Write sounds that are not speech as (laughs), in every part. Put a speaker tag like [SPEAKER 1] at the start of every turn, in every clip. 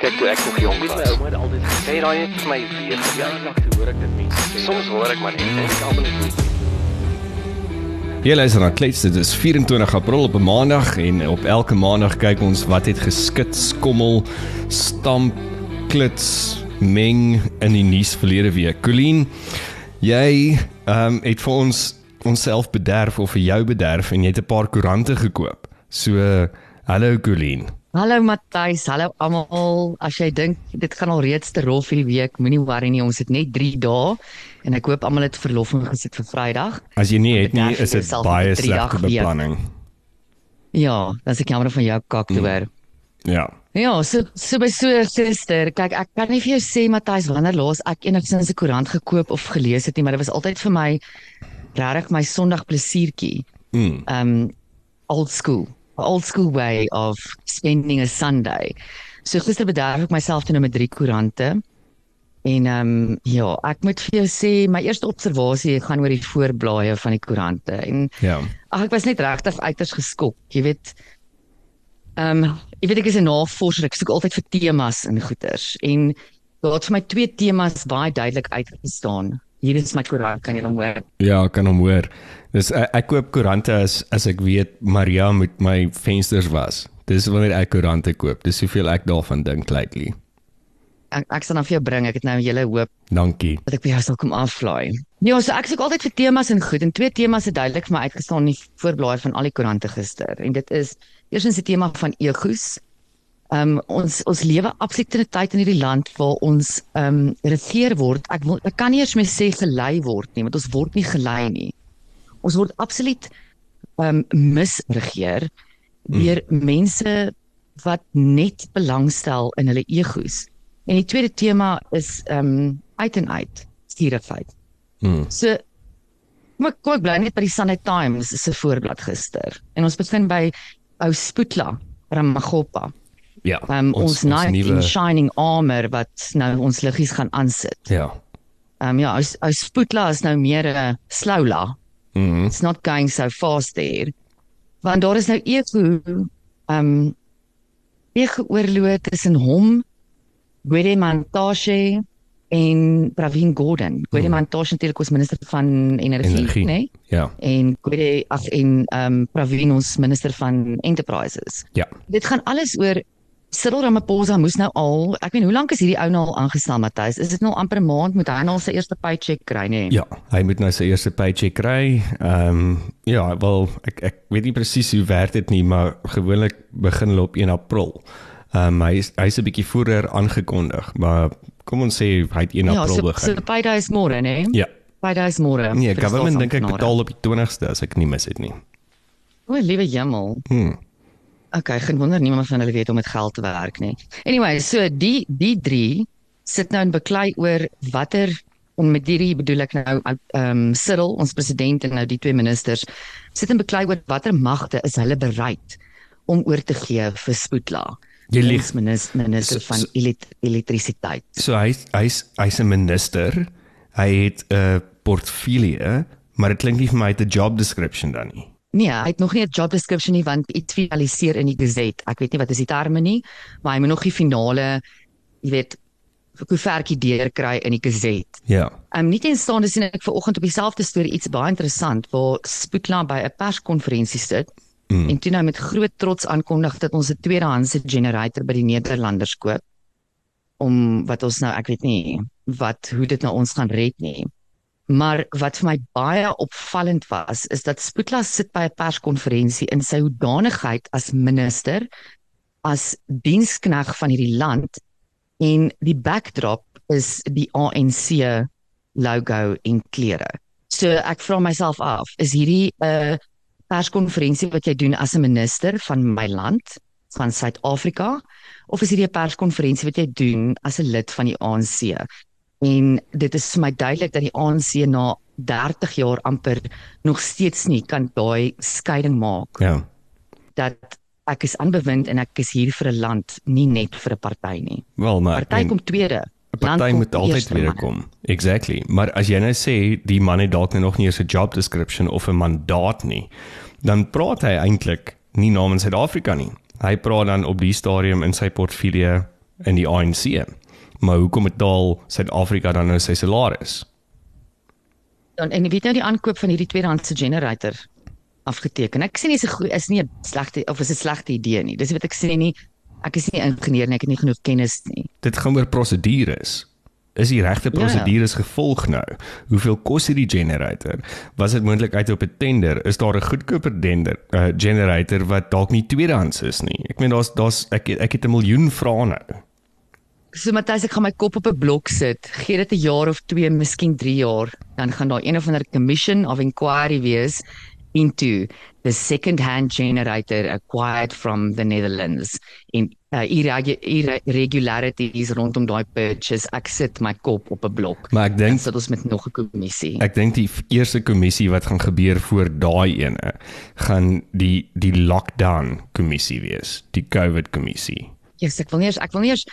[SPEAKER 1] Kyk toe ek nog jonk
[SPEAKER 2] my
[SPEAKER 1] was.
[SPEAKER 2] ouma het altyd gesê,
[SPEAKER 1] Sê daai net vir my weer.
[SPEAKER 2] ja, nog te hoor ek dit mense sê.
[SPEAKER 1] Soms hoor ek maar net en ek almal net nie.
[SPEAKER 3] Jy luister na Klets, dit is 24 April op 'n Maandag en op elke Maandag kyk ons wat het geskit, skommel, stamp, klits, meng in die nuus verlede week. Colleen, jy ehm um, het vir ons onsself bederf of vir jou bederf en jy het 'n paar koerante gekoop. So, hallo Colleen.
[SPEAKER 4] Hallo Matthys, hallo almal. As jy dink dit gaan al reeds te rof hierdie week, moenie worry nie, ons het net 3 dae en ek hoop almal het verlof ingesit vir Vrydag.
[SPEAKER 3] As jy nie het nie, is dit baie slegte
[SPEAKER 4] week.
[SPEAKER 3] beplanning.
[SPEAKER 4] Ja, dan is ek jammer van jou kak te hoor.
[SPEAKER 3] Ja.
[SPEAKER 4] Ja, so so by so suster, kyk ek kan nie vir jou sê Matthys wanneer laas ek enigsins 'n koerant gekoop of gelees het nie, maar dit was altyd vir my regtig my Sondag plesiertjie.
[SPEAKER 3] Mm.
[SPEAKER 4] um old school old school way of spending a Sunday. So gister bederf ek myself toe nou met drie koerante. En um ja, ek moet vir jou sê my eerste observasie gaan oor die voorblaaie van die koerante. En
[SPEAKER 3] Ja.
[SPEAKER 4] ag ek was net regtig uiters geskok. Jy weet um jy weet ek is 'n navorser, ek soek altyd vir temas in goeters en daar het vir my twee temas baie duidelik uitgestaan. Hier is my koerant, kan jy hom hoor?
[SPEAKER 3] Ja, kan hom hoor. Dis ek, ek koop koerante as as ek weet Maria moet my vensters was. Dis wanneer ek koerante koop. Dis hoeveel ek daarvan dink lately.
[SPEAKER 4] Ek ek sal dan vir jou bring. Ek het nou 'n hele hoop
[SPEAKER 3] Dankie.
[SPEAKER 4] dat ek by jou sal kom aflaai. Ja, so ek soek altyd vir temas en goed en twee temas het duidelik vir my uitgestaan in die voorblaai van al die koerante gister. En dit is eerstens die tema van egos. Um ons ons lewe absoluut in 'n tyd in hierdie land waar ons um regeer word. Ek wil ek kan nie eers meer sê gelei word nie, want ons word nie gelei nie. Ons word absoluut um misregeer deur mense wat net belangstel in hulle egos. En die tweede tema is um uit en uit stierigheid.
[SPEAKER 3] Hmm.
[SPEAKER 4] So ek, kom ek bly net by die Sunday Times se voorblad gister. En ons begin by ou Spoetla Ramagopa.
[SPEAKER 3] Ja.
[SPEAKER 4] Um, ons, ons knight nuwe... in shining armor wat nou ons liggies gaan aansit.
[SPEAKER 3] Ja.
[SPEAKER 4] Ehm um, ja, ou ou Spoetla is nou meer 'n sloula.
[SPEAKER 3] Mhm.
[SPEAKER 4] It's not going so fast there. Want daar is nou ego um, ego oorloë tussen hom, Gwede Mantashe en Pravin Gordhan. Gwede
[SPEAKER 3] Hmm.
[SPEAKER 4] Mantashe natuurlik ons minister van energie,
[SPEAKER 3] Energie.
[SPEAKER 4] né? Nee?
[SPEAKER 3] Ja.
[SPEAKER 4] En Gwede ag en um, Pravin ons minister van enterprises.
[SPEAKER 3] Ja.
[SPEAKER 4] Dit gaan alles oor Cyril Ramaphosa moes nou al, ek weet hoe lank is hierdie ou nou al aangestel Matthys? Is dit nou amper 'n maand moet hy nou al sy eerste paycheck kry nê?
[SPEAKER 3] Ja, hy moet nou sy eerste paycheck kry. Ehm um, ja, wel ek ek weet nie presies hoe werk dit nie, maar gewoonlik begin hulle op 1 April. Ehm um, hy is hy's 'n bietjie vroeër aangekondig, maar kom ons sê hy het 1
[SPEAKER 4] Ja,
[SPEAKER 3] April
[SPEAKER 4] so
[SPEAKER 3] begin.
[SPEAKER 4] so payday is môre nê?
[SPEAKER 3] ja.
[SPEAKER 4] Payday is môre.
[SPEAKER 3] Nee,
[SPEAKER 4] vir die
[SPEAKER 3] government dink ek betaal op die 20ste as ek nie mis het nie.
[SPEAKER 4] O, liewe hemel.
[SPEAKER 3] Hm.
[SPEAKER 4] Okay, geen wonder niemand van hulle weet om met geld te werk nie. Anyway, so die die drie sit nou en beklei oor watter en met hierdie bedoel ek nou ehm um, Cyril, ons president en nou die twee ministers sit en beklei oor watter magte is hulle bereid om oor te gee vir Spoetla.
[SPEAKER 3] Jy lieg.
[SPEAKER 4] Minister, minister
[SPEAKER 3] So-
[SPEAKER 4] van elekt elektrisiteit.
[SPEAKER 3] So hy hy's hy's 'n minister. Hy het 'n portfolio, maar dit klink nie vir my het 'n job description dan nie.
[SPEAKER 4] Nee, hy het nog nie 'n job description nie want iets finaliseer in die gazette. Ek weet nie wat is die terme nie, maar hy moet nog die finale, jy weet, koevertjie deurkry in die gazette.
[SPEAKER 3] Ja.
[SPEAKER 4] Ehm um, nie tenstaan sien ek vanoggend op dieselfde storie iets baie interessant waar Spoetla by 'n perskonferensie sit
[SPEAKER 3] Mm.
[SPEAKER 4] en toe nou met groot trots aankondig dat ons 'n tweedehandse generator by die Nederlanders koop om wat ons nou ek weet nie wat hoe dit nou ons gaan red nie. Maar wat vir my baie opvallend was is dat Spoetla sit by 'n perskonferensie in sy hoedanigheid as minister as dienskneg van hierdie land en die backdrop is die ANC logo en kleure. So ek vra myself af, is hierdie 'n uh, perskonferensie wat jy doen as 'n minister van my land, van Suid-Afrika, of is hierdie 'n perskonferensie wat jy doen as 'n lid van die ANC? En dit is vir my duidelik dat die ANC na 30 jaar amper nog steeds nie kan daai skeiding maak
[SPEAKER 3] Ja.
[SPEAKER 4] dat ek is aanbewind en ek is hier vir 'n land, nie net vir 'n party nie.
[SPEAKER 3] Wel, maar
[SPEAKER 4] Party kom tweede.
[SPEAKER 3] 'n party moet altyd weer kom. Exactly. Maar as jy nou sê die man het dalk nou nog nie eens 'n job description of 'n mandaat nie, dan praat hy eintlik nie namens Suid-Afrika nie. Hy praat dan op die stadium in sy portfolio in die ANC. Maar hoekom betaal Suid-Afrika dan nou sy salaris?
[SPEAKER 4] Dan en jy weet nou die aankoop van hierdie tweedehandse generator afgeteken. Ek sê nie is 'n goeie is nie 'n slegte of is 'n slegte idee nie. Dis wat ek sê nie. Ek is nie ingenieur nie, ek het nie genoeg kennis nie.
[SPEAKER 3] Dit gaan oor prosedures. Is die regte
[SPEAKER 4] Ja, ja.
[SPEAKER 3] prosedures gevolg nou? Hoeveel kos hierdie generator? Was dit moontlik uit op 'n tender? Is daar 'n goedkoper tender uh, generator wat dalk nie tweedehands is nie? Ek meen daar's daar's ek ek het 'n miljoen vrae nou.
[SPEAKER 4] So Matthys, ek gaan my kop op 'n blok sit. Gee dit 'n jaar of 2, miskien 3 jaar, dan gaan daar een of ander commission of inquiry wees into the second-hand generator acquired from the Netherlands in uh, irregu irre- irregularities rondom daai purchase. Ek sit my kop op 'n blok.
[SPEAKER 3] Maar ek dink
[SPEAKER 4] sit ons met nog 'n kommissie.
[SPEAKER 3] ek dink die eerste kommissie wat gaan gebeur voor daai ene gaan die die lockdown kommissie wees, die COVID kommissie.
[SPEAKER 4] Yes, ek wil nie eers ek wil nie eers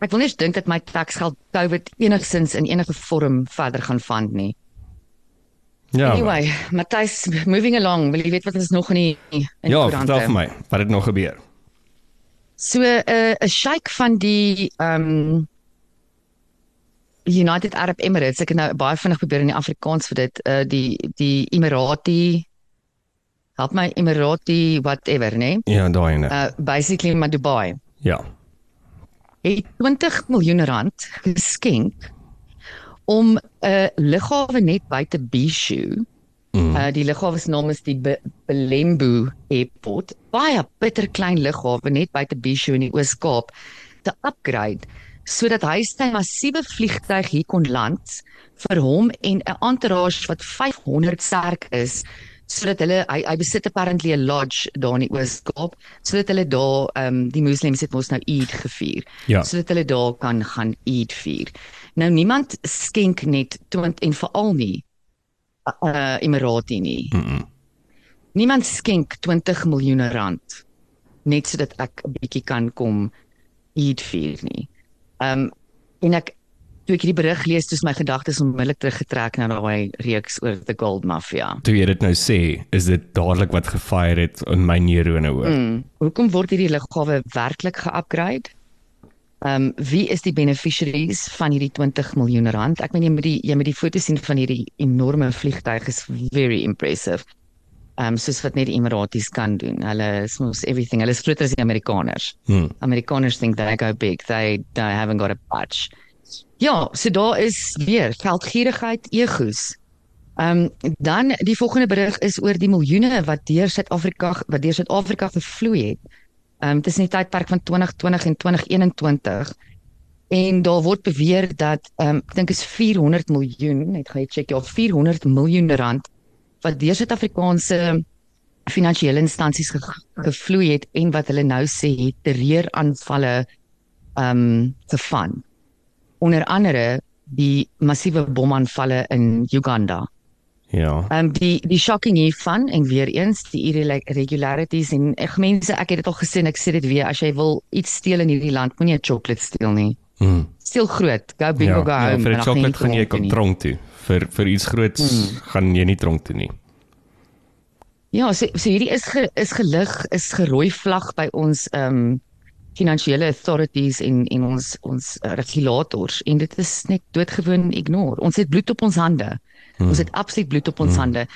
[SPEAKER 4] ek wil eers dink dat my taxgeld COVID enigsins in enige vorm verder gaan vand nie.
[SPEAKER 3] Ja.
[SPEAKER 4] Anyway, Matthys, moving along, wil jy weet wat ons nog in die in
[SPEAKER 3] ja, vertel vir my, wat het nog gebeur?
[SPEAKER 4] So 'n uh, 'n sheik van die um United Arab Emirates, ek het nou baie vinnig probeer in die Afrikaans vir dit, uh die die Emirati help my Emirati whatever, né?
[SPEAKER 3] Ja, daai ene.
[SPEAKER 4] Uh basically maar Dubai.
[SPEAKER 3] Ja.
[SPEAKER 4] Het 20 miljoen rand geskenk om 'n lughawe net buite Bishu
[SPEAKER 3] Mm.
[SPEAKER 4] Uh die lughawe se naam is die Be Belembu Airport. Baie bitter klein lughawe net buite Bishu in die Oos-Kaap te upgrade sodat hy sy massiewe vliegtyg hier kon land vir hom en 'n entourage wat 500 sterk is sodat hulle hy, hy besit apparently 'n lodge daar in die Oos-Kaap sodat hulle daar ehm um, die moslems het mos nou Eid gevier
[SPEAKER 3] Ja.
[SPEAKER 4] sodat hulle daar kan gaan Eid vier. Nou niemand skenk net 20 en veral nie uh Emirati nie.
[SPEAKER 3] Mm -mm.
[SPEAKER 4] Niemand skenk 20 miljoen rand net sodat ek 'n bietjie kan kom eet vier nie. Um en ek toe ek hierdie berig lees, toe is my gedagtes onmiddellik teruggetrek na daai reeks oor the gold mafia.
[SPEAKER 3] Toe jy dit nou sê, is dit dadelik wat gefire het in my neurone hoor.
[SPEAKER 4] Mm. Hoekom word hierdie lughawe werklik ge-upgrade? Ehm um, wie is die beneficiaries van hierdie 20 miljoen rand? Ek meen jy met die jy met die foto's sien van hierdie enorme vliegtuig is very impressive. Ehm um, soos wat net die Emiratis kan doen. Hulle is mos everything. Hulle is groter as die Amerikaners.
[SPEAKER 3] Hmm.
[SPEAKER 4] Amerikaners think they go big. They they haven't got a budge. Ja, so daar is weer geldgierigheid, egos. Ehm um, dan die volgende berig is oor die miljoene wat deur Suid-Afrika wat deur Suid-Afrika gevloei het. Ehm um, tussen die tydperk van 2020 en 2021. En daar word beweer dat ehm um, ek dink is 400 miljoen, net gaan jy check ja, 400 miljoen rand wat deur Suid-Afrikaanse finansiële instansies ge gevloei het en wat hulle nou sê het terreuraanvalle ehm um, gevang. Onder andere die massiewe bomaanvalle in Uganda.
[SPEAKER 3] Ja.
[SPEAKER 4] Ehm um, die die shocking hiervan en weer eens die irregularities en ek mense ek het dit al gesê en ek sê dit weer as jy wil iets steel in hierdie land moenie 'n chocolate steel nie.
[SPEAKER 3] Hmm.
[SPEAKER 4] Steel groot, go big
[SPEAKER 3] ja.
[SPEAKER 4] or go
[SPEAKER 3] ja,
[SPEAKER 4] home.
[SPEAKER 3] vir 'n chocolate gaan jy kan tronk toe. Vir vir iets groots
[SPEAKER 4] Hmm.
[SPEAKER 3] gaan jy nie tronk toe nie.
[SPEAKER 4] Ja, so, so hierdie is ge, is gelig, is gerooi vlag by ons ehm um, finansiële authorities en en ons ons uh, regulators en dit is net doodgewoon ignore. Ons het bloed op ons hande. Hmm. Ons het absoluut bloed op ons hmm. hande.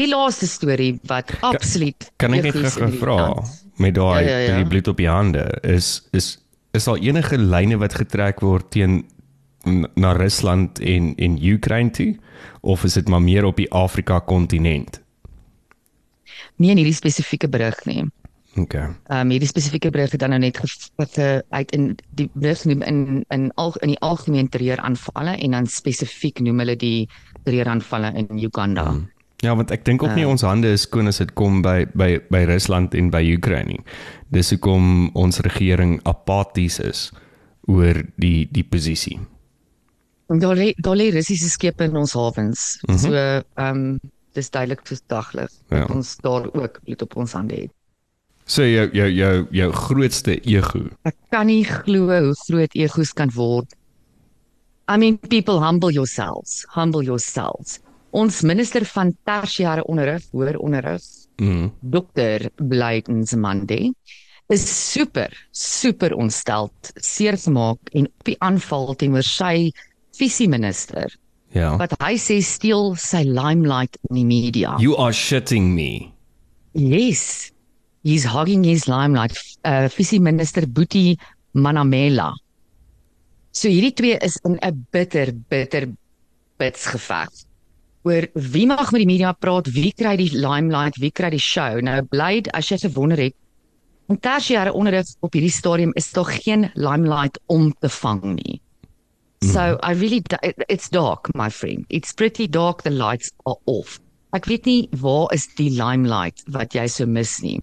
[SPEAKER 4] Die laaste storie wat absoluut
[SPEAKER 3] Kan ek net gou vra met daai
[SPEAKER 4] Ja, ja, ja.
[SPEAKER 3] die bloed op die hande is is is daar enige lyne wat getrek word teen na Rusland en en Oekraïne toe of is dit maar meer op die Afrika kontinent?
[SPEAKER 4] Nie in hierdie spesifieke berig nie.
[SPEAKER 3] OK.
[SPEAKER 4] Ehm um, hierdie spesifieke berig het dan nou net ge- wat uh, uit in die berig noem in in al in die algemeen terreuraanvalle en dan spesifiek noem hulle die terreuraanvalle in Uganda. Hmm.
[SPEAKER 3] Ja, want ek dink ook nie
[SPEAKER 4] Ah.
[SPEAKER 3] ons hande is skoon as dit kom by by by Rusland en by Oekraïne nie. Dis hoekom ons regering apaties is oor die die posisie.
[SPEAKER 4] Daar lê daar lê Russiese skepe in ons hawens. Mm. -hmm. So ehm um, dis duidelik soos daglig
[SPEAKER 3] Ja.
[SPEAKER 4] dat ons daar ook bloed op ons hande het.
[SPEAKER 3] So jou jou jou jou grootste ego.
[SPEAKER 4] Ek kan nie glo hoe groot egos kan word. I mean people humble yourselves, humble yourselves. Ons minister van tersiêre onderrig, hoër onderrig,
[SPEAKER 3] Mm.
[SPEAKER 4] Dr. Blyden Zamande is super super ontsteld, seer gemaak en op die aanval teenoor sy visieminister
[SPEAKER 3] Ja.
[SPEAKER 4] wat hy sê steel sy limelight in die media.
[SPEAKER 3] You are shitting me.
[SPEAKER 4] Yes. He's hogging his limelight. Uh visieminister Boetie Manamela. So hierdie twee is in 'n bitter bitter bits geveg oor wie mag met die media praat, wie kry die limelight, wie kry die show. Nou bly as jy gewonder het in tersiêre onderrig op hierdie stadium is daar geen limelight om te vang nie. So I really it's dark my friend. It's pretty dark the lights are off. Ek weet nie waar is die limelight wat jy so mis nie.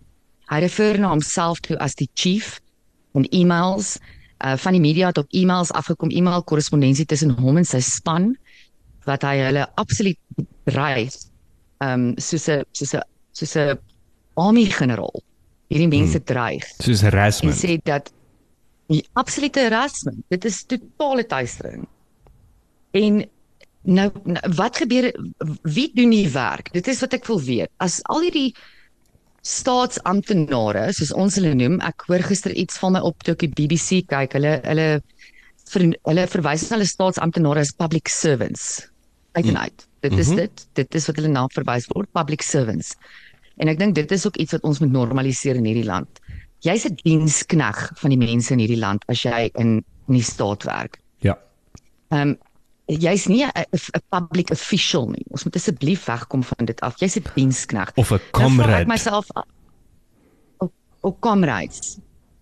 [SPEAKER 4] Hy refereer na homself toe as die chief en emails uh van die media het op emails afgekom, e-mail korrespondensie tussen hom en sy span wat hy hulle absoluut dreig. Um soos 'n soos 'n soos 'n army generaal. Hierdie mense hmm. dreig
[SPEAKER 3] Soos
[SPEAKER 4] en
[SPEAKER 3] harassment.
[SPEAKER 4] sê dat die absolute harassment, dit is totale tuistering. En nou nou, wat gebeur wie doen die werk? Dit is wat ek wil weet. As al hierdie staatsamptenare, soos ons hulle noem, ek hoor gister iets van my op toe ek die BBC kyk, hulle hulle ver, hulle verwys na hulle staatsamptenare as public servants. Uit en uit. Dit is
[SPEAKER 3] Mhm.
[SPEAKER 4] dit. Dit is wat hulle na verwys word, public servants. En ek dink dit is ook iets wat ons moet normaliseer in hierdie land. Jy's 'n dienskneg van die mense in hierdie land as jy in in die staat werk.
[SPEAKER 3] Ja.
[SPEAKER 4] Ehm um, jy's nie 'n public official nie. Ons moet asseblief wegkom van dit af. Jy's 'n dienskneg.
[SPEAKER 3] Of 'n
[SPEAKER 4] Nou vra ek
[SPEAKER 3] comrade.
[SPEAKER 4] myself af- o, o comrades.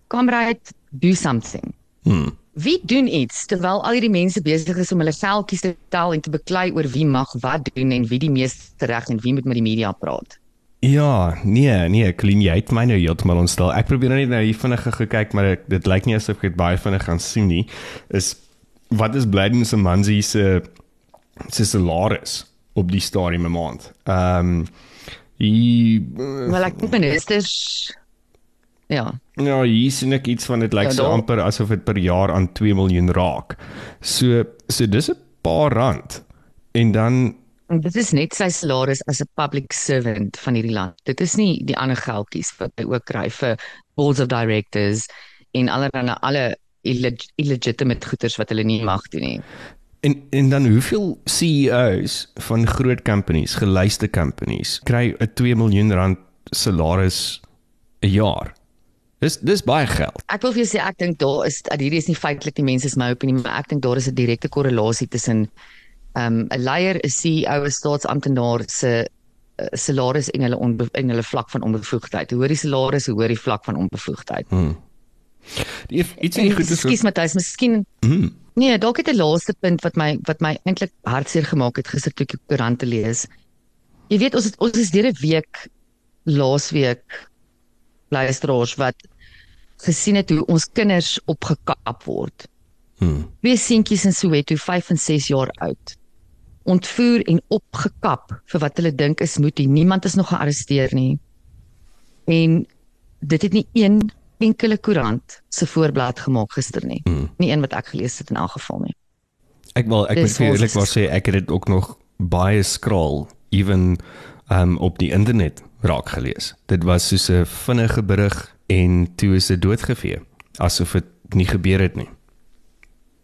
[SPEAKER 4] Comrade do something.
[SPEAKER 3] Hmm.
[SPEAKER 4] Wie doen iets terwyl al hierdie mense besig is om hulle seltjies te tel en te beklei oor wie mag wat doen en wie die meeste reg en wie moet met die media praat?
[SPEAKER 3] Ja, nee, nee, Colleen, jy het my nou heeltemal ontstel. Ek probeer nou net nou hier vinnig gekyk, maar ek, dit lyk nie asof ek dit baie vinnig gaan sien nie. Is wat is Blyden se mansie se se salaris op die stadium 'n maand? Ehm um, hy
[SPEAKER 4] Wel ek dink ministers ja,
[SPEAKER 3] Ja, hier sien ek iets van dit lyk
[SPEAKER 4] Ja,
[SPEAKER 3] so amper asof dit per jaar aan 2 miljoen raak. So so dis 'n paar rand. En dan
[SPEAKER 4] dit is net sy salaris as 'n public servant van hierdie land. Dit is nie die ander geldjies wat hy ook kry vir boards of directors en allerlei alle illeg illegitimate goederes wat hulle nie mag doen nie.
[SPEAKER 3] en en dan hoeveel CEOs van groot companies, gelyste companies, kry 'n 2 miljoen rand salaris 'n jaar. Dis dis baie geld.
[SPEAKER 4] Ek wil vir jou sê ek dink daar is dat hierdie is nie feitelik die mense se my opinie, maar ek dink daar is 'n direkte korrelasie tussen um 'n leier, 'n CEO, 'n staatsamptenaar se uh, salaris en hulle onbe en hulle vlak van onbevoegdheid. Hoe hoor die salaris, hoe hoor die vlak van onbevoegdheid.
[SPEAKER 3] Die iets in goed is
[SPEAKER 4] Ekskuus Matthys, miskien
[SPEAKER 3] Mm.
[SPEAKER 4] Nee, dalk het 'n laaste punt wat my wat my eintlik hartseer gemaak het gister toe ek die koerant te lees. Jy weet ons het, ons is deur 'n week laasweek luisteraars wat gesien het hoe ons kinders opgekap word.
[SPEAKER 3] Hmm.
[SPEAKER 4] Twee seentjies in Soweto, 5 en 6 jaar oud. Ontvoer en opgekap vir wat hulle dink is moetie. Niemand is nog gearresteer nie. En dit het nie een enkele koerant se voorblad gemaak gister nie.
[SPEAKER 3] Hmm.
[SPEAKER 4] Nie een wat ek gelees het in elk geval nie.
[SPEAKER 3] Ek wil ek moet eerlik maar sê ek het dit ook nog baie skraal even um op die internet raak gelees. Dit was soos 'n vinnige berig en toe is dit doodgevee asof dit nie gebeur het nie.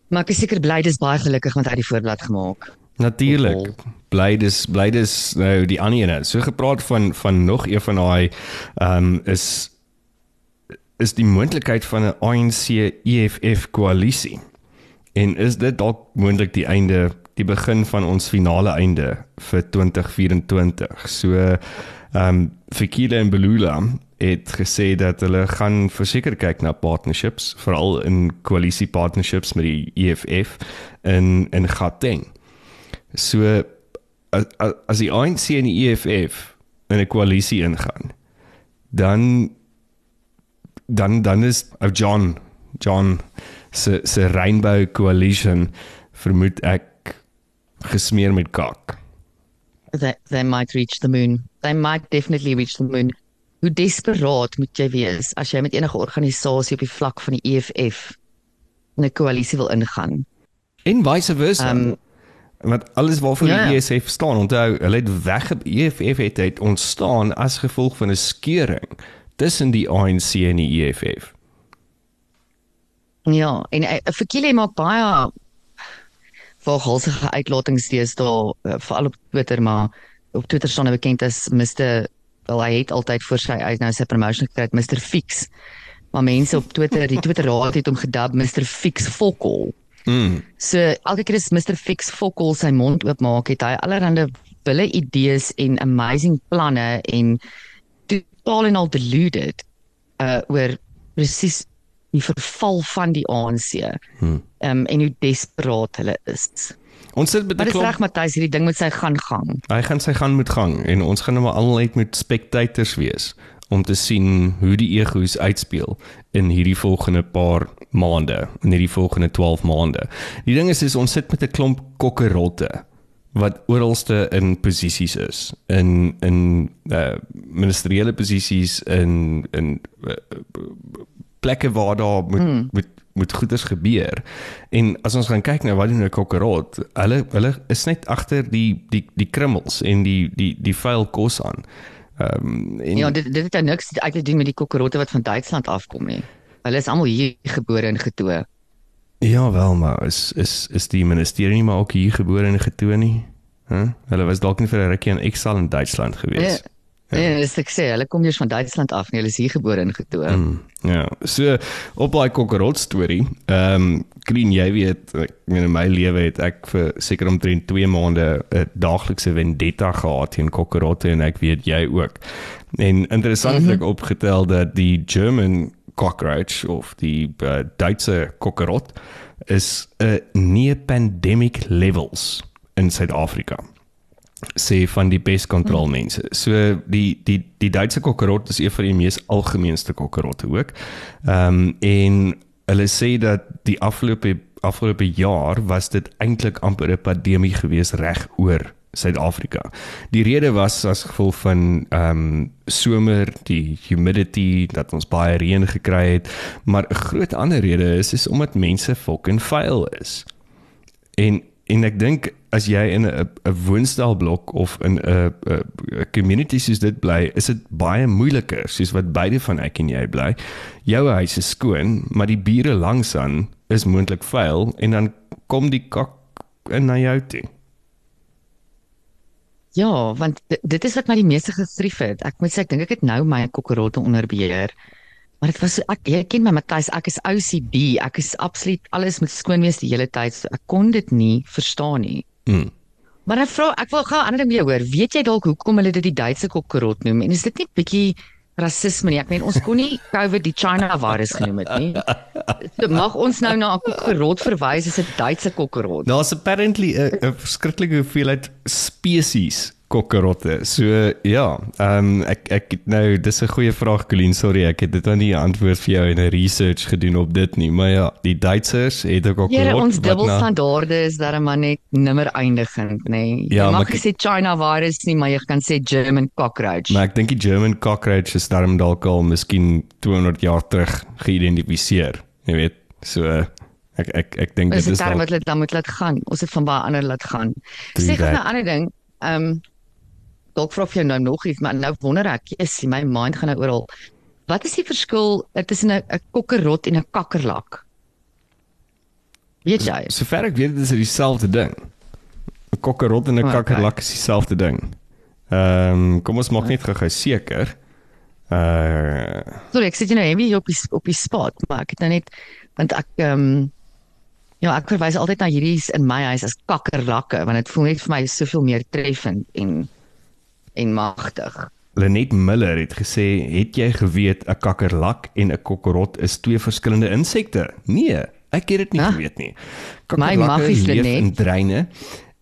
[SPEAKER 4] Maar ek is seker bly dis baie gelukkig want hy het die voorblad gemaak.
[SPEAKER 3] Natuurlik. Bly dis bly dis nou die ander ene. So gepraat van van nog een van daai ehm um, is is die moontlikheid van 'n ANC EFF koalisie. En is dit dalk moontlik die einde die begin van ons finale einde vir 2024. So ehm um, Fikile en Belula het gesê dat hulle gaan verseker kyk na partnerships, veral in koalisie partnerships met die EFF in in Gauteng. So as die ANC en die EFF in 'n koalisie ingaan, dan dan dan is of John John se se Rainbow Coalition vermoed ek gesmeer met kak.
[SPEAKER 4] They they might reach the moon. They might definitely reach the moon. Hoe desperaat moet jy wees as jy met enige organisasie op die vlak van die EFF 'n koalisie wil ingaan?
[SPEAKER 3] En vice versa. Um, want alles waarvoor
[SPEAKER 4] ja,
[SPEAKER 3] die
[SPEAKER 4] ja.
[SPEAKER 3] EFF staan, onthou, hulle het weg EFF het, het ontstaan as gevolg van 'n skeuring tussen die ANC en die EFF.
[SPEAKER 4] Ja, en uh, Fikile maak baie volghalsige uitlatings deesdae uh, veral op Twitter, maar op Twitter staan hy bekend as Mr. wel hy het altyd voor sy uit nou sy promotion gekry, Mr. Fix. Maar mense op Twitter, die Twitter raad het hom gedub Mr. Fix Fokol.
[SPEAKER 3] Mm.
[SPEAKER 4] So elke keer as Mr Fix Fokol sy mond oopmaak, het hy allerlei wille idees en amazing planne en totaal en al deluded uh oor presies die verval van die ANC.
[SPEAKER 3] Hmm.
[SPEAKER 4] Um en hoe desperaat hulle is.
[SPEAKER 3] Ons sit met 'n
[SPEAKER 4] dis reg
[SPEAKER 3] klomp
[SPEAKER 4] Matthys, hierdie ding met sy gaan gang.
[SPEAKER 3] hy gaan sy gaan met gang en ons gaan nou maar altyd met spectators wees om te sien hoe die egos uitspeel in hierdie volgende paar maande, in hierdie volgende 12 maande. Die ding is is ons sit met 'n klomp kokkerotte wat oralste in posisies is in in uh, ministeriële posisies in in uh, plekke waar daar moet mm. moet moet goeders gebeur. En as ons gaan kyk na wat doen 'n kokkerot, hulle hulle is net agter die die die krummels en die die die vuil kos aan. Ehm um, en
[SPEAKER 4] Ja, dit dit het nou niks uit te doen met die kokkerotte wat van Duitsland afkom nie. Hulle is almal hier gebore en getoe.
[SPEAKER 3] Ja wel, maar is is is die ministerie nie maar ook hier gebore en getoon nie? Hæ? Huh? Hulle was dalk nie vir 'n rukkie in exile in Duitsland gewees.
[SPEAKER 4] Ja. Ja, dis ek sê, hulle kom eers van Duitsland af, nie, hulle is hier gebore en getoe.
[SPEAKER 3] Mm, ja, so op daai kokkerot storie. Ehm um, Green, jy weet, ek meen in my lewe het ek vir seker omtrent 2 maande 'n daaglikse vendetta gehad teen kokkerotte en ek weet jy ook. En interessantlik mm -hmm. opgetel dat die German cockroach of die uh, Duitse kokkerot is 'n uh, near pandemic levels in Suid-Afrika sê van die pestkontrolmense. So die die die Duitse kokkerot is een van die mees algemeenste kokkerotte ook. Ehm um, en hulle sê dat die afgelope afgelope jaar was dit eintlik amper 'n pandemie gewees reg oor Suid-Afrika. Die rede was as gevolg van ehm um, somer, die humidity dat ons baie reën gekry het, maar 'n groot ander rede is is omdat mense fucking vuil is. En en ek dink as jy in 'n 'n woonstelblok of in 'n 'n community soos dit bly, is dit baie moeiliker soos wat beide van ek en jy bly. Jou huis is skoon, maar die bure langs aan is moontlik vuil en dan kom die kak in na jou toe.
[SPEAKER 4] Ja, want dit, is wat my die meeste gestref het. Ek moet sê ek dink ek het nou my kokkerotte onder beheer. Maar dit was so ek jy ken my Matthys, ek is OCD. Ek is absoluut alles moet skoon wees die hele tyd. So ek kon dit nie verstaan nie.
[SPEAKER 3] Mm.
[SPEAKER 4] Maar ek vra ek wil gou 'n ander ding weer hoor. Weet jy dalk hoekom hulle dit die Duitse kokkerot noem? En is dit nie bietjie rasisme nie? Ek meen ons kon nie COVID die China virus genoem het nie. So mag ons nou na 'n kokkerot verwys as 'n Duitse kokkerot?
[SPEAKER 3] Daar's apparently 'n verskriklike hoeveelheid spesies kokkerotte. So ja, ehm um, ek ek nou dis 'n goeie vraag Colleen, sorry, ek het dit aan die antwoord vir jou in 'n research gedoen op dit nie, maar ja, die Duitsers het 'n kokkerot.
[SPEAKER 4] Here ons
[SPEAKER 3] wat na-
[SPEAKER 4] dubbelstandaarde is darem maar net nimmer eindigend, nê. Nee.
[SPEAKER 3] Ja,
[SPEAKER 4] jy
[SPEAKER 3] maar
[SPEAKER 4] mag nie sê China virus nie, maar jy kan sê German cockroach.
[SPEAKER 3] Maar ek dink die German cockroach is daarom dalk al miskien 200 jaar terug geïdentifiseer. Jy weet, so ek ek ek dink dit
[SPEAKER 4] 'n
[SPEAKER 3] is
[SPEAKER 4] term
[SPEAKER 3] dalk
[SPEAKER 4] wat hulle dan moet laat gaan. Ons het van baie ander laat gaan. Sê gou 'n ander ding. Ehm um, dalk vra ek jou nou nog iets, maar nou wonder ek, is my mind gaan nou oral. Wat is die verskil tussen 'n 'n kokkerrot en 'n kakkerlak? Weet jy?
[SPEAKER 3] sover ek weet dis dieselfde ding. 'n Kokkerot en 'n
[SPEAKER 4] Okay.
[SPEAKER 3] kakkerlak is dieselfde ding. Ehm um, kom ons maak net gou-gou seker. Uh
[SPEAKER 4] Sorry, ek sit nou heavy op die op die spot, maar ek het nou net want ek ehm um, ja, ek verwys altyd na hierdie in my huis as kakkerlakke want dit voel net vir my soveel meer treffend en en magtig.
[SPEAKER 3] Lenet Miller het gesê, "Het jy geweet 'n kakkerlak en 'n kokkerot is twee verskillende insekte?" Nee, ek het dit nie
[SPEAKER 4] Hæ?
[SPEAKER 3] geweet nie.
[SPEAKER 4] Maggies,
[SPEAKER 3] leef in dreine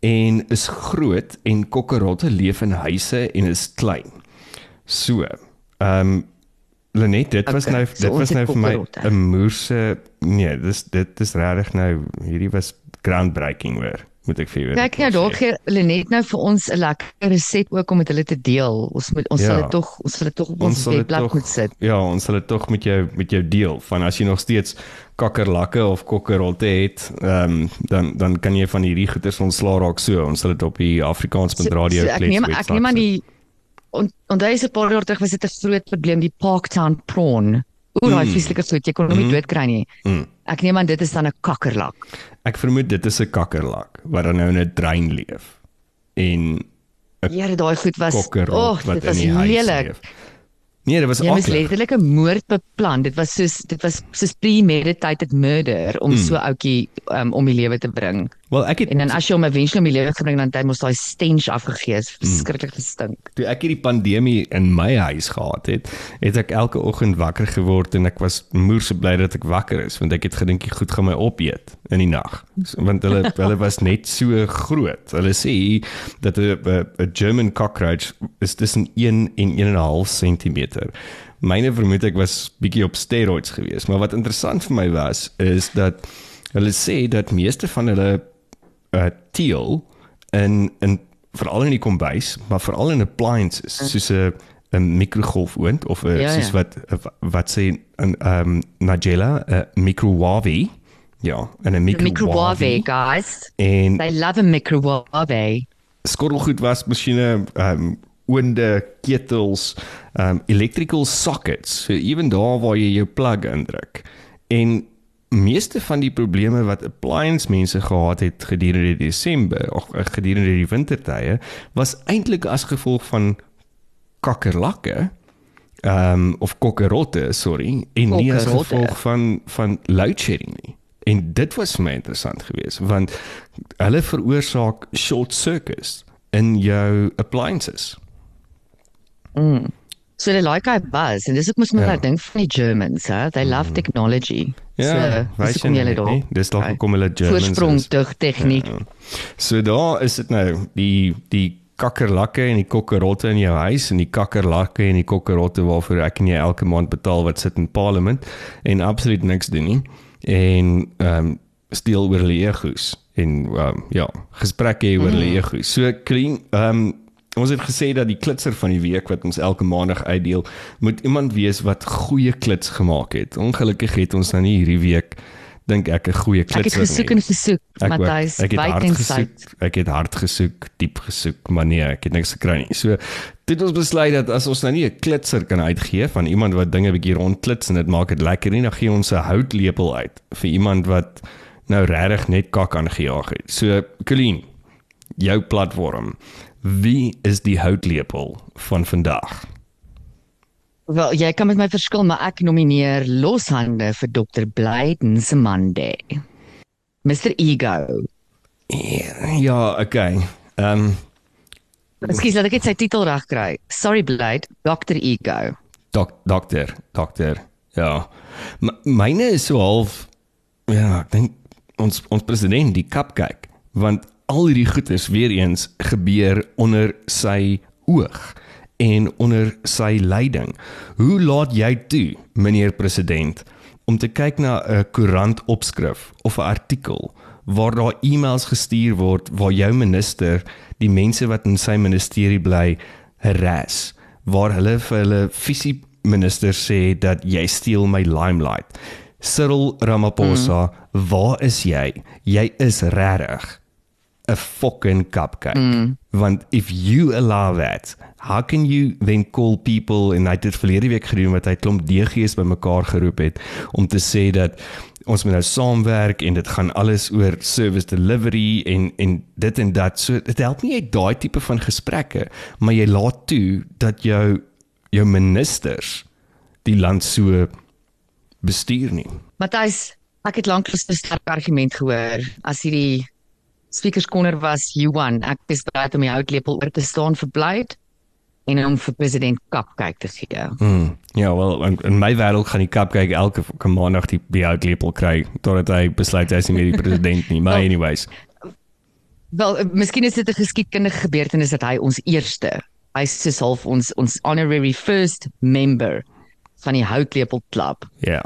[SPEAKER 3] en is groot en kokkerotte leef in huise en is klein. So, ehm um, Lenet, dit was
[SPEAKER 4] Okay,
[SPEAKER 3] nou
[SPEAKER 4] so
[SPEAKER 3] dit
[SPEAKER 4] ons
[SPEAKER 3] was nou vir my. 'n moerse nee, dis dit is regtig nou hierdie was groundbreaking weer, moet ek vir jou
[SPEAKER 4] Kyk nou dalk gee Lenet nou vir ons 'n lekker resep ook om met hulle te deel. Ons moet ons
[SPEAKER 3] Ja.
[SPEAKER 4] sal dit tog ons sal dit tog op
[SPEAKER 3] ons
[SPEAKER 4] webblad moet sit.
[SPEAKER 3] ja, ons sal dit tog met jou met jou deel van as jy nog steeds kakkerlakke of kokkerotte het, ehm um, dan dan kan jy van hierdie goeters ontslaa raak so. Ons sal dit op die Afrikaans.radio
[SPEAKER 4] so, ek neem ek neem aan die on, onthou jy so 'n paar jaar terug was dit 'n groot probleem die Parktown prawn. Oor daai
[SPEAKER 3] Mm.
[SPEAKER 4] vreeslike goed, jy kon hom nie
[SPEAKER 3] Mm.
[SPEAKER 4] doodkry nie.
[SPEAKER 3] Mm.
[SPEAKER 4] Ek neem aan dit is dan 'n kakkerlak.
[SPEAKER 3] Ek vermoed dit is 'n kakkerlak wat dan nou in 'n drein leef. En
[SPEAKER 4] Ja, daai goed was
[SPEAKER 3] kokkerrot
[SPEAKER 4] oh, dit was lelik.
[SPEAKER 3] leef. Nee, dit was
[SPEAKER 4] Jy moes
[SPEAKER 3] aklig.
[SPEAKER 4] letterlik 'n moord beplan. Dit was soos dit was soos premeditated murder om
[SPEAKER 3] Mm.
[SPEAKER 4] so ouetjie um, om die lewe te bring.
[SPEAKER 3] Wel, ek het
[SPEAKER 4] En dan as jy hom eventually om die lewe gebring dan het hy mos daai stench afgegee. Is verskriklik gestink.
[SPEAKER 3] toe ek hierdie pandemie in my huis gehad het, het ek elke oggend wakker geword en ek was moerse bly dat ek wakker is want ek het gedink die goed gaan my opeet in die nag. So, Want hulle (laughs) hulle was net so groot. Hulle sê dat 'n German cockroach is tussen 1 en 1.5 cm. Myne vermoed ek was bietjie op steroids geweest, maar wat interessant vir my was is dat hulle sê dat meeste van hulle uh teel in in veral in die kombuis, maar veral in appliances soos 'n 'n mikrogolfoond of 'n
[SPEAKER 4] Ja, ja.
[SPEAKER 3] soos wat wat sê 'n ehm Nigella 'n microwave. Ja, en 'n
[SPEAKER 4] Microwave,
[SPEAKER 3] microwave.
[SPEAKER 4] guys.
[SPEAKER 3] En
[SPEAKER 4] They love a microwave.
[SPEAKER 3] skottelgoed was masjiene ehm oonde ketels ehm electrical sockets so ewen daar waar jy jou plug indruk en meeste van die probleme wat appliance mense gehad het gedurende Desember of eh, gedurende die wintertye was eintlik as gevolg van kakkerlakke ehm um, of kokkerotte sorry en nie as gevolg van van load shedding nie. En dit was vir my interessant geweest want hulle veroorsaak short circuits in jou appliances
[SPEAKER 4] So they like I buzz en dis ook mos maar
[SPEAKER 3] Ja.
[SPEAKER 4] ding van die Germans, hè. They love technology.
[SPEAKER 3] Ja,
[SPEAKER 4] so, dis hoekom julle
[SPEAKER 3] nie,
[SPEAKER 4] daar.
[SPEAKER 3] Dis dalk hoekom hulle Germans
[SPEAKER 4] Voorsprong tug tegniek.
[SPEAKER 3] Ja. So daar is dit nou, die die kakkerlakke en die kokkerotte in jou huis en die kakkerlakke en die kokkerotte waarvoor ek en jy elke maand betaal wat sit in parlement en absoluut niks doen nie. En ehm um, steel oor hulle egos en ehm um, ja, gesprekke hê oor hulle
[SPEAKER 4] Mm.
[SPEAKER 3] egos. So clean ehm um, Ons het gesê dat die klitser van die week wat ons elke maandag uitdeel, moet iemand wees wat goeie klits gemaak het. Ongelukkig het ons nou nie hierdie week dink ek 'n goeie
[SPEAKER 4] Ek het
[SPEAKER 3] klitser
[SPEAKER 4] gesoek en gesoek. Matthys, wyd en suid.
[SPEAKER 3] ek het hard gesoek, diep gesoek, maar nee, ek het niks gekry nie. So dit het ons besluit dat as ons nou nie 'n klitser kan uitgee van iemand wat dinge bietjie rondklits en dit maak dit lekker nie, dan gee ons 'n houtlepel uit vir iemand wat nou regtig net kak aangejaag het. So Colleen, jou platform. Wie is die houtlepel van vandag?
[SPEAKER 4] Wel, jy kan met my verskil, maar ek nomineer loshande vir Dr. Blyden se Monday. Mr Ego.
[SPEAKER 3] Ja, okay. Ehm um,
[SPEAKER 4] Ekskuus, laat ek net sy titel reg kry. Sorry Blyde, Dr Ego.
[SPEAKER 3] Dok dokter, dokter. Ja. M myne is so half ja, ek dink ons ons president die cupcake want al hierdie goeders weer eens gebeur onder sy oog en onder sy leiding. Hoe laat jy toe, meneer president, om te kyk na 'n koerant opskrif of 'n artikel waar daar e-mails gestuur word waar jou minister die mense wat in sy ministerie bly harass waar hulle vir hulle visie minister sê dat jy steel my limelight. Cyril Ramaphosa, mm. waar is jy? Jy is regtig 'n fucking cupcake. Mm. Want if you allow that, how can you then call people hy het dit verlede week gedoen wat hy klomp DG's bymekaar geroep het om te sê dat ons moet nou saamwerk en dit gaan alles oor service delivery en en dit en dat. So dit help nie uit daai tipe van gesprekke, maar jy laat toe dat jou jou ministers die land so bestuur nie.
[SPEAKER 4] Matthys, ek het lanklaas 'n sterk argument gehoor as hierdie speakers corner was won. Ek is bereid om die houtlepel oor te staan vir Blyde en om vir president Kapkyk te gee.
[SPEAKER 3] Hmm. Ja, wel in, in my wêreld gaan die cupcake elke elke maandag die behoudlepel kry totdat hy besluit hy is nie meer die president nie. Maar (laughs)
[SPEAKER 4] Wel,
[SPEAKER 3] anyways.
[SPEAKER 4] Wel, eh, miskien is dit 'n geskiedkundige gebeurtenis dat hy ons eerste, hy is soos half ons ons honorary first member van die houtlepel klub.
[SPEAKER 3] Ja.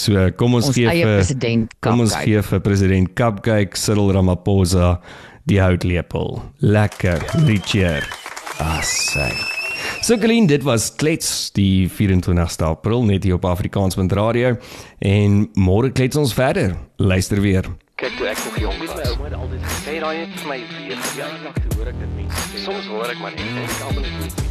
[SPEAKER 3] So kom ons,
[SPEAKER 4] Ons
[SPEAKER 3] gee vir
[SPEAKER 4] president
[SPEAKER 3] kom ons gee vir president Cupcake Cyril Ramaphosa die houtlepel. Lekker, Richard. Assai. So Colleen, dit was klets die 24ste April net hier op Afrikaanspunt Radio en môre klets ons verder. Luister weer.
[SPEAKER 1] Kyk toe ek nog jong
[SPEAKER 2] My
[SPEAKER 1] was.
[SPEAKER 2] ouma het altyd gesê
[SPEAKER 1] daai het vir my weer
[SPEAKER 2] ja,
[SPEAKER 1] verjaar.
[SPEAKER 2] eendag toe hoor ek dit mense sê.
[SPEAKER 1] Soms hoor ek maar net en ek almal net nie.